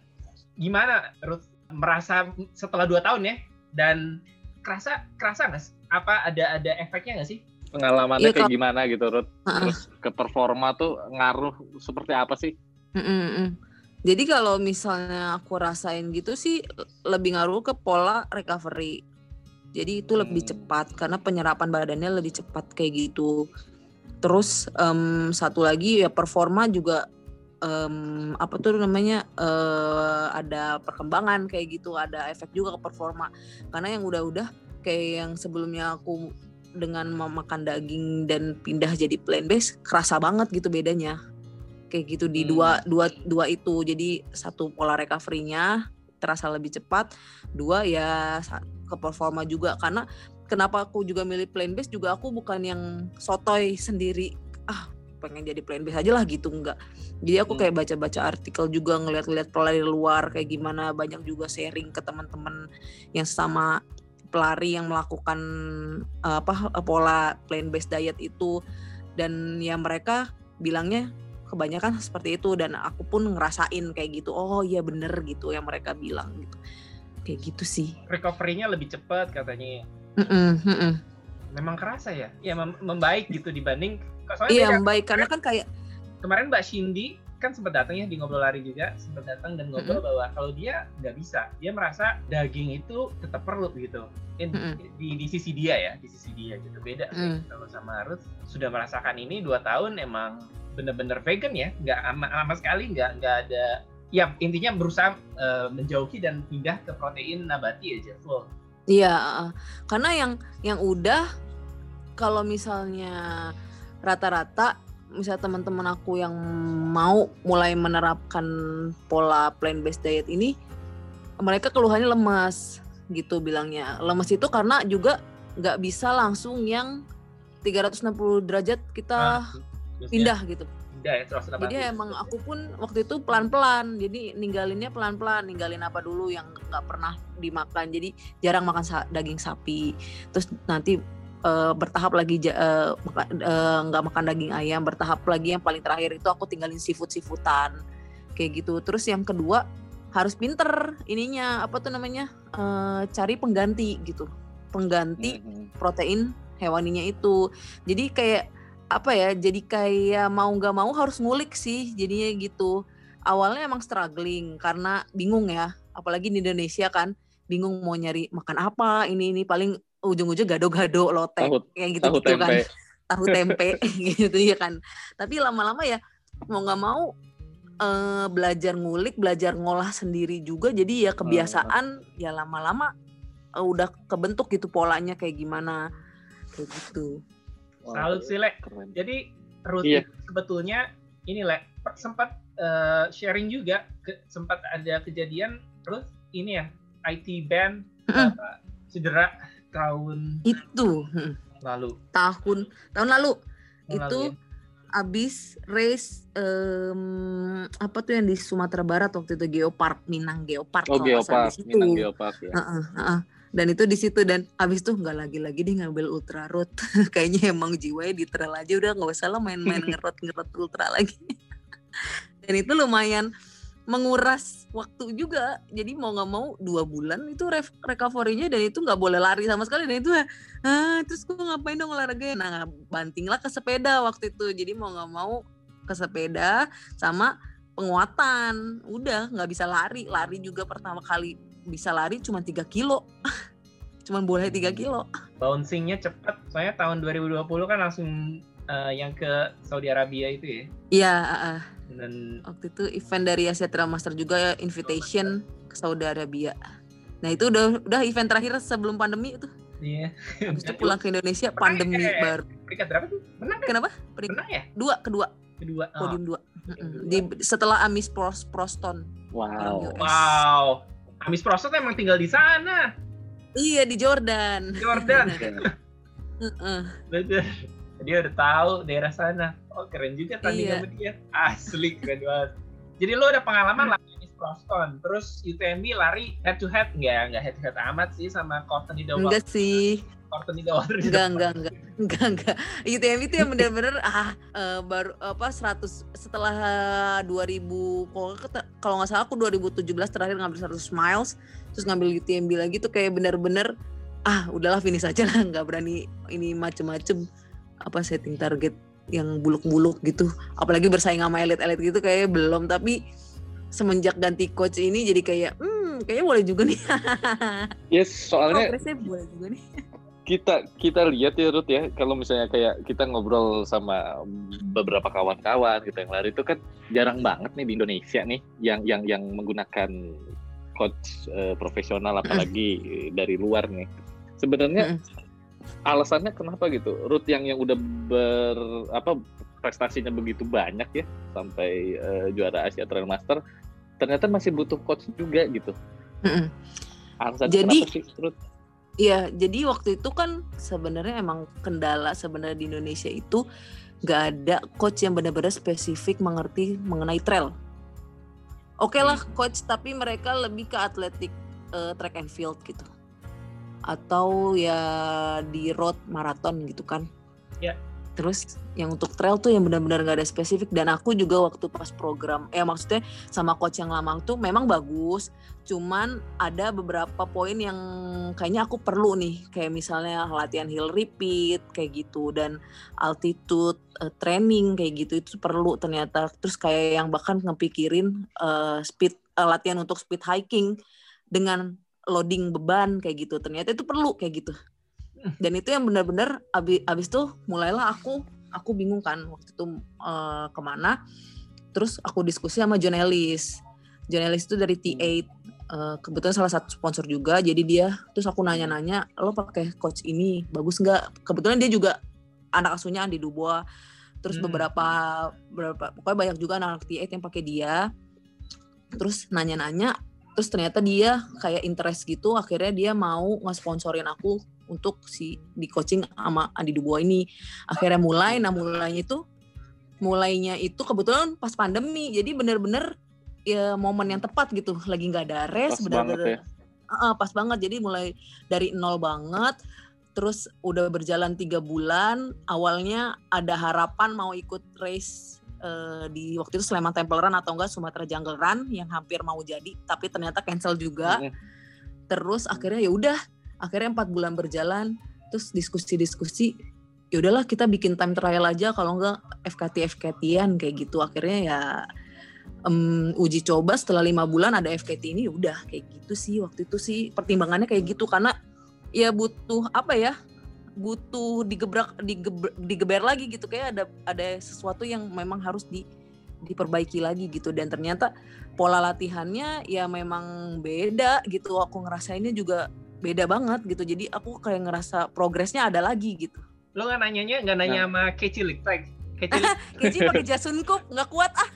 gimana Ruth merasa setelah dua tahun ya dan kerasa kerasa nggak apa ada ada efeknya nggak sih? Pengalamannya ya, kayak gimana gitu Ruth? Uh -uh. Terus ke performa tuh ngaruh seperti apa sih? Mm -mm. Jadi kalau misalnya aku rasain gitu sih lebih ngaruh ke pola recovery jadi itu lebih hmm. cepat karena penyerapan badannya lebih cepat kayak gitu. Terus um, satu lagi ya performa juga um, apa tuh namanya uh, ada perkembangan kayak gitu, ada efek juga ke performa. Karena yang udah-udah kayak yang sebelumnya aku dengan memakan daging dan pindah jadi plant based kerasa banget gitu bedanya. Kayak gitu di hmm. dua dua dua itu. Jadi satu pola recovery-nya terasa lebih cepat. Dua ya ke performa juga. Karena kenapa aku juga milih plan base juga aku bukan yang sotoy sendiri. Ah pengen jadi plan base aja lah gitu enggak. Jadi aku kayak hmm. baca-baca artikel juga ngeliat-ngeliat pelari luar kayak gimana. Banyak juga sharing ke teman-teman yang sama pelari yang melakukan apa pola plan based diet itu. Dan ya mereka bilangnya kebanyakan seperti itu. Dan aku pun ngerasain kayak gitu oh iya bener gitu yang mereka bilang gitu. Kayak gitu sih. Recovery-nya lebih cepat katanya mm -mm, mm -mm. memang kerasa ya? Ya mem membaik gitu dibanding iya membaik. Karena kan kayak kemarin Mbak Cindy kan sempat datang ya di ngobrol lari juga sempat datang dan ngobrol mm -hmm. bahwa kalau dia nggak bisa dia merasa daging itu tetap perlu gitu In, mm -hmm. di, di sisi dia ya di sisi dia gitu beda mm -hmm. kalau sama Ruth sudah merasakan ini dua tahun emang bener-bener vegan ya nggak sama sekali nggak nggak ada ya intinya berusaha uh, menjauhi dan pindah ke protein nabati aja full. Iya, karena yang yang udah kalau misalnya rata-rata misalnya teman-teman aku yang mau mulai menerapkan pola plant based diet ini mereka keluhannya lemas gitu bilangnya. Lemas itu karena juga nggak bisa langsung yang 360 derajat kita nah, pindah gitu ya Jadi emang aku pun waktu itu pelan-pelan. Jadi ninggalinnya pelan-pelan, ninggalin apa dulu yang nggak pernah dimakan. Jadi jarang makan sa daging sapi. Terus nanti uh, bertahap lagi uh, nggak uh, makan daging ayam, bertahap lagi yang paling terakhir itu aku tinggalin seafood seafoodan kayak gitu. Terus yang kedua harus pinter ininya apa tuh namanya uh, cari pengganti gitu, pengganti mm-hmm. protein hewaninya itu. Jadi kayak apa ya jadi kayak mau nggak mau harus ngulik sih jadinya gitu awalnya emang struggling karena bingung ya apalagi di Indonesia kan bingung mau nyari makan apa ini ini paling ujung-ujung gado-gado lotek tahu, kayak gitu tahu gitu tempe. kan [LAUGHS] tahu tempe [LAUGHS] gitu ya kan tapi lama-lama ya mau nggak mau eh, belajar ngulik belajar ngolah sendiri juga jadi ya kebiasaan hmm. ya lama-lama eh, udah kebentuk gitu polanya kayak gimana kayak gitu Salut sih, Le. Jadi Ruth iya. sebetulnya ini, Le, sempat uh, sharing juga, ke, sempat ada kejadian Ruth ini ya, IT band uh, cedera tahun itu lalu. Tahun tahun lalu. Tahun itu lalu, ya? abis race um, apa tuh yang di Sumatera Barat waktu itu? Geopark Minang Geopark oh Geopark Minang Geopark ya. Uh -uh, uh -uh. dan itu di situ dan abis tuh nggak lagi-lagi dia ngambil ultra road. [LAUGHS] Kayaknya emang jiwanya di trail aja udah nggak usah lah main-main [LAUGHS] ngerot ngerot ultra lagi. [LAUGHS] Dan itu lumayan menguras waktu juga. Jadi mau nggak mau dua bulan itu re recovery-nya dan itu nggak boleh lari sama sekali. Dan itu ah terus gue ngapain dong olahraga nah bantinglah ke sepeda waktu itu. Jadi mau nggak mau ke sepeda sama penguatan. Udah nggak bisa lari. Lari juga pertama kali bisa lari cuma tiga kilo. [LAUGHS] Cuma boleh tiga kilo. Bouncingnya cepet. Soalnya tahun 2020 kan langsung uh, yang ke Saudi Arabia itu ya? Iya uh, dan waktu itu event dari Asia Trail Master juga ya invitation ke Saudi Arabia. Nah itu udah udah event terakhir sebelum pandemi itu. Iya. Habis itu [LAUGHS] pulang ke Indonesia Menang pandemi ya? baru. Peringkat berapa tuh? Menang kan kenapa? Peringkat menang ya? dua kedua. Kedua oh. podium dua. Di setelah Amis Pros Proston. Wow. Wow. Amis Prostot emang tinggal di sana. Iya di Jordan. Jordan. [LAUGHS] Heeh. betul [LAUGHS] dia udah tahu daerah sana. Oh keren juga tanding Iya. sama dia. Asli keren banget. Jadi lo ada pengalaman lah Proston terus UTMB lari head to head nggak nggak head to head amat sih sama Courtney Dauwalter enggak sih. Enggak depan. enggak enggak. Enggak enggak. UTM itu yang bener-bener ah eh, baru apa 100 setelah 2000 kalau kata- kalau nggak salah aku 2017 terakhir ngambil 100 miles terus ngambil UTMB lagi tuh kayak bener-bener ah udahlah finish aja lah. Nggak berani ini macem-macem apa setting target yang buluk-buluk gitu. Apalagi bersaing sama elit-elit gitu kayak belum. Tapi semenjak ganti coach ini jadi kayak hmm kayaknya boleh juga nih. [LAUGHS] Yes, soalnya progresnya boleh juga nih. kita kita lihat ya Ruth ya. Kalau misalnya kayak kita ngobrol sama beberapa kawan-kawan gitu yang lari itu kan jarang banget nih di Indonesia nih yang yang yang menggunakan coach eh, profesional apalagi [LAUGHS] dari luar nih. Sebenarnya alasannya kenapa gitu Ruth yang yang udah ber apa prestasinya begitu banyak ya sampai eh, juara Asia Trail Master ternyata masih butuh coach juga gitu Mm-mm. alasannya Jadi- kenapa sih Ruth? Iya, jadi waktu itu kan sebenarnya emang kendala sebenarnya di Indonesia itu nggak ada coach yang benar-benar spesifik mengerti mengenai trail. Oke lah coach, tapi mereka lebih ke atletik eh, track and field gitu, atau ya di road marathon gitu kan. Ya. Terus yang untuk trail tuh yang benar-benar nggak ada spesifik. Dan aku juga waktu pas program, eh maksudnya sama coach yang lama tuh memang bagus, cuman ada beberapa poin yang kayaknya aku perlu nih. Kayak misalnya latihan hill repeat kayak gitu. Dan altitude eh, training kayak gitu. Itu perlu ternyata. Terus kayak yang bahkan ngepikirin eh, speed eh, latihan untuk speed hiking dengan loading beban kayak gitu. Ternyata itu perlu kayak gitu. Dan itu yang benar-benar abis, abis tuh mulailah aku aku bingung kan waktu itu eh, ke mana. Terus aku diskusi sama John Ellis. Itu dari T8 Eh, kebetulan salah satu sponsor juga. Jadi dia terus aku nanya-nanya lo pakai coach ini bagus nggak? Kebetulan dia juga anak asuhnya Andi Dubois. Terus Hmm. beberapa beberapa pokoknya banyak juga anak T8 yang pakai dia. Terus nanya-nanya terus ternyata dia kayak interest gitu akhirnya dia mau nge-sponsorin aku untuk si di coaching sama Andi Dubois ini. Akhirnya mulai nah mulainya itu mulainya itu kebetulan pas pandemi jadi bener-bener ya momen yang tepat gitu. Lagi nggak ada res banget ya. Heeh, pas banget. Jadi mulai dari nol banget terus udah berjalan tiga bulan awalnya ada harapan mau ikut race eh, di waktu itu Sleman Temple Run atau enggak Sumatera Jungle Run yang hampir mau jadi tapi ternyata cancel juga. Mm-mm. terus akhirnya ya udah akhirnya empat bulan berjalan terus diskusi-diskusi ya udahlah kita bikin time trial aja kalau enggak FKT FKT-an kayak gitu. Akhirnya ya em, uji coba setelah lima bulan ada FKT ini ya udah kayak gitu sih. Waktu itu sih pertimbangannya kayak gitu karena ya butuh apa ya butuh digebrak digeber, digeber lagi gitu. Kayak ada ada sesuatu yang memang harus di diperbaiki lagi gitu. Dan ternyata pola latihannya ya memang beda gitu. Aku ngerasainnya juga beda banget gitu. Jadi aku kayak ngerasa progresnya ada lagi gitu. Lo nggak nanyanya nggak nanya sama Keci Liktek Keci [LAUGHS] Kayaknya pakai Jasun Cup nggak kuat ah.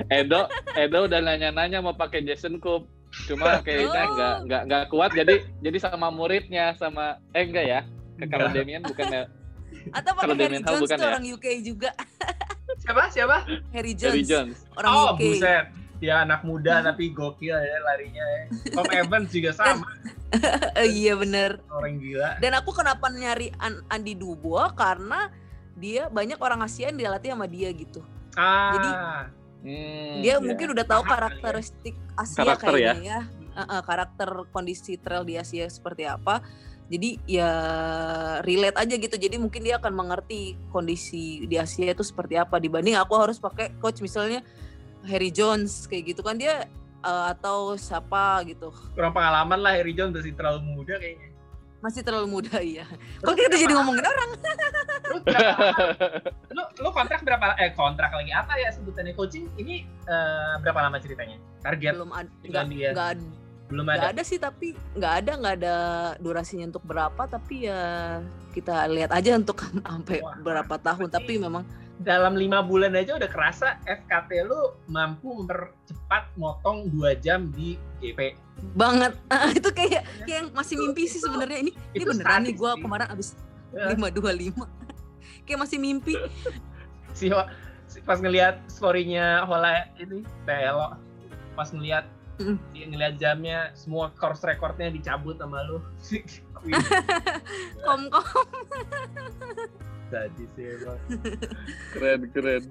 [LAUGHS] Edo Edo udah nanya-nanya mau pakai Jason Coop cuma [LAUGHS] kayaknya Oh. nggak nggak nggak kuat jadi jadi sama muridnya sama eh enggak ya kalau Enggak. Demian bukan ya atau pakai Kalau Harry Damian Jones bukan ya? orang UK juga siapa siapa Harry Jones, Jerry Jones orang oh UK buset dia anak muda [LAUGHS] tapi gokil ya larinya ya. Tom Evans juga sama [LAUGHS] iya bener. Orang gila. Dan aku kenapa nyari An- Andi Dubois karena dia banyak orang Asia yang dilatih sama dia gitu. Ah. Jadi, Hmm, Dia iya. mungkin udah tahu ya. karakteristik Asia Karakter ya. kayaknya ya. Uh-uh, karakter kondisi trail di Asia seperti apa. Jadi ya relate aja gitu. Jadi mungkin dia akan mengerti kondisi di Asia itu seperti apa dibanding aku harus pakai coach misalnya Harry Jones kayak gitu kan dia uh, atau siapa gitu. kurang pengalaman lah Harry Jones masih terlalu muda kayaknya. Masih terlalu muda ya. Kok kita jadi ngomongin orang? Lu lu, lu kontrak berapa eh kontrak lagi apa ya sebutannya coaching ini eh, berapa lama ceritanya? Target Belum ada nggak ada belum nggak ada. ada sih tapi nggak ada nggak ada durasinya untuk berapa tapi ya kita lihat aja untuk [LAUGHS] sampai Wah, berapa tahun tapi memang Dalam lima bulan aja udah kerasa FKT lu mampu mempercepat motong dua jam di GP. banget. [LAUGHS] Itu kayak kayak yang masih mimpi sih sebenarnya. Ini ini beneran nih gue kemarin abis Ya. lima dua lima. [LAUGHS] Kayak masih mimpi. [LAUGHS] Si, pas ngelihat storynya Hola ini Telo pas ngelihat Mm. dia ngelihat jamnya semua course recordnya dicabut sama lu. Kom kom tadi sih emang. [LAUGHS] Keren keren.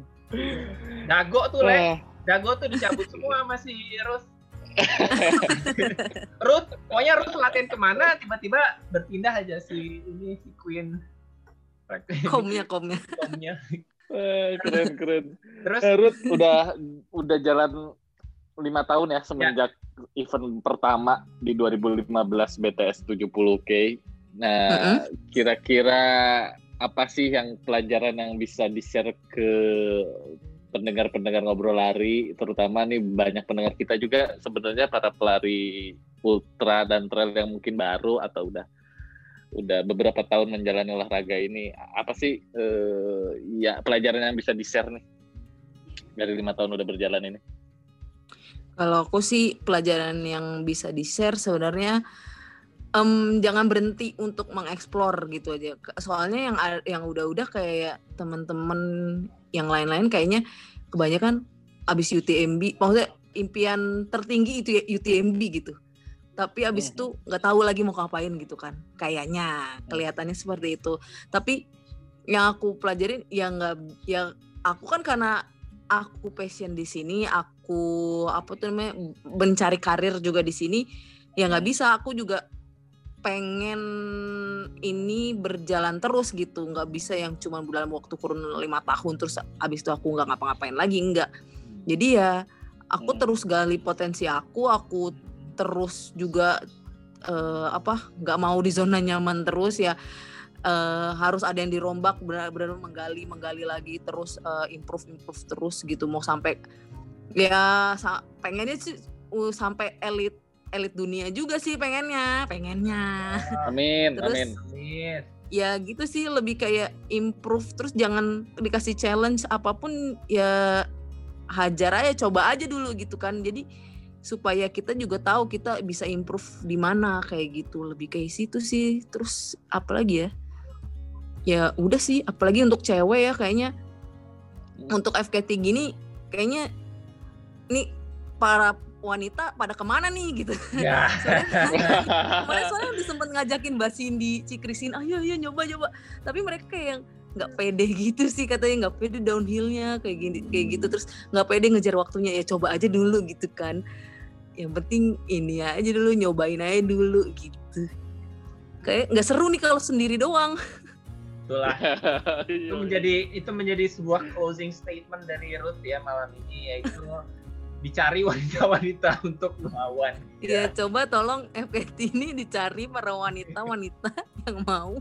Dago tuh le. Wah, Dago tuh dicabut semua masih Ruth [LAUGHS] Ruth pokoknya Ruth latihan ke mana tiba-tiba berpindah aja si ini si Queen. Komnya komnya. Komnya. Eh, keren keren. terus? Eh, Ruth udah udah jalan lima tahun ya semenjak event pertama di 2015 BTS 70K. Nah, kira-kira apa sih yang pelajaran yang bisa di-share ke pendengar-pendengar ngobrol lari, terutama nih banyak pendengar kita juga sebenarnya para pelari ultra dan trail yang mungkin baru atau udah udah beberapa tahun menjalani olahraga ini. Apa sih eh, ya pelajaran yang bisa di-share nih dari lima tahun udah berjalan ini? Kalau aku sih pelajaran yang bisa di share sebenarnya em, jangan berhenti untuk mengeksplor gitu aja. Soalnya yang yang udah-udah kayak teman-teman yang lain-lain kayaknya kebanyakan abis UTMB, maksudnya impian tertinggi itu ya UTMB gitu. Tapi abis Mhm. itu nggak tahu lagi mau ngapain gitu kan. Kayaknya kelihatannya seperti itu. Tapi yang aku pelajarin ya nggak ya aku kan karena aku passion di sini, aku apa tuh namanya mencari karir juga di sini, ya nggak bisa. Aku juga pengen ini berjalan terus gitu, nggak bisa yang cuma dalam waktu kurun lima tahun terus abis itu aku nggak ngapa-ngapain lagi, nggak. Jadi ya aku Hmm. terus gali potensi aku, aku terus juga eh, apa nggak mau di zona nyaman terus ya eh, harus ada yang dirombak benar-benar menggali menggali lagi terus eh, improve improve terus gitu mau sampai ya sa- pengennya sih uh, sampai elit elit dunia juga sih pengennya pengennya. Amin Terus- amin. Amin. ya gitu sih lebih kayak improve terus jangan dikasih challenge apa pun ya hajar aja coba aja dulu gitu kan. Jadi supaya kita juga tahu kita bisa improve di mana kayak gitu. Lebih kayak situ sih. Terus apalagi ya? Ya udah sih apalagi untuk cewek ya kayaknya. Untuk FKT gini kayaknya nih para wanita pada ke mana nih gitu Ya. [LAUGHS] kemarin [LAUGHS] soalnya udah sempet ngajakin Mbak Cindy, Cikrisin, ayo ayo nyoba coba. Tapi mereka kayak yang nggak pede gitu sih katanya nggak pede downhillnya kayak gini kayak gitu terus nggak pede ngejar waktunya ya coba aja dulu gitu kan. Yang penting ini aja dulu nyobain aja dulu gitu. Kayak nggak seru nih kalau sendiri doang. Itulah. [LAUGHS] Itu menjadi itu menjadi sebuah closing statement dari Ruth ya malam ini yaitu dicari [LAUGHS] wanita-wanita untuk melawan. Ya coba tolong FKT ini dicari para wanita-wanita [LAUGHS] yang mau.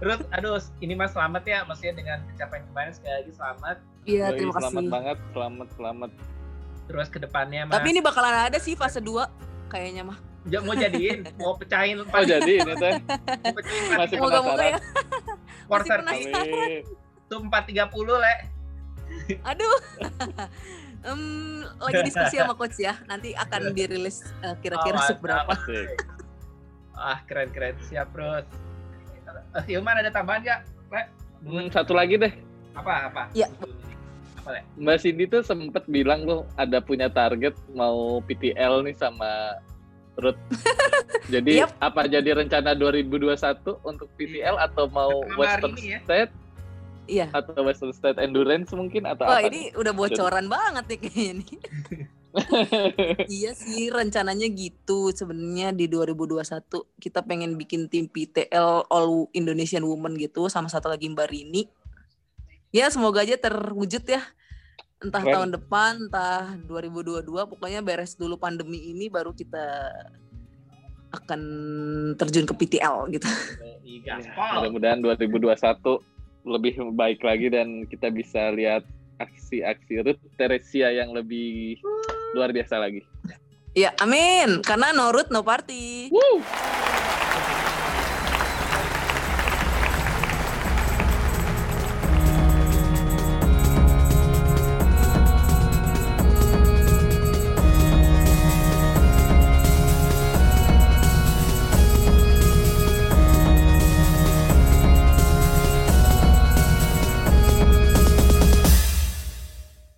Ruth, aduh ini mas selamat ya, maksudnya dengan pencapaian kemarin sekali lagi selamat. Iya terima selamat kasih. banget selamat selamat Terus ke depannya mas, Tapi ini bakalan ada sih fase 2 kayaknya mah. Ja- mau jadiin, [LAUGHS] mau pecahin oh jadi ini teh mau pecahin Masih Moga-moga ya. quarter masih amin itu empat tiga puluh le. Aduh. Em, lagi diskusi sama coach ya. Nanti akan dirilis eh, kira-kira Oh, seberapa. Ah keren keren siap Ruth. Eh, Hilman ada tambahan nggak? Le? Hmm, satu lagi deh Apa apa? Iya. Apa le? Mbak Cindy tuh sempet bilang tuh ada punya target mau PTL nih sama Ruth. [LAUGHS] Jadi Yap. apa jadi rencana 2021 untuk PTL atau mau Western ini ya. State Iya. atau Western State Endurance mungkin atau Wah apa? ini udah bocoran banget nih kayaknya nih. [LAUGHS] iya sih rencananya gitu sebenarnya di 2021 kita pengen bikin tim PTL All Indonesian Women gitu sama satu lagi Mbak Rini. Ya semoga aja terwujud ya. Entah Keren. tahun depan, entah 2022 pokoknya beres dulu pandemi ini baru kita akan terjun ke PTL gitu. Di Ya, gaspol. Mudah-mudahan 2021 lebih baik lagi dan kita bisa lihat aksi-aksi Ruth Teresia yang lebih luar biasa lagi. Ya amin, karena no root no party. Woo!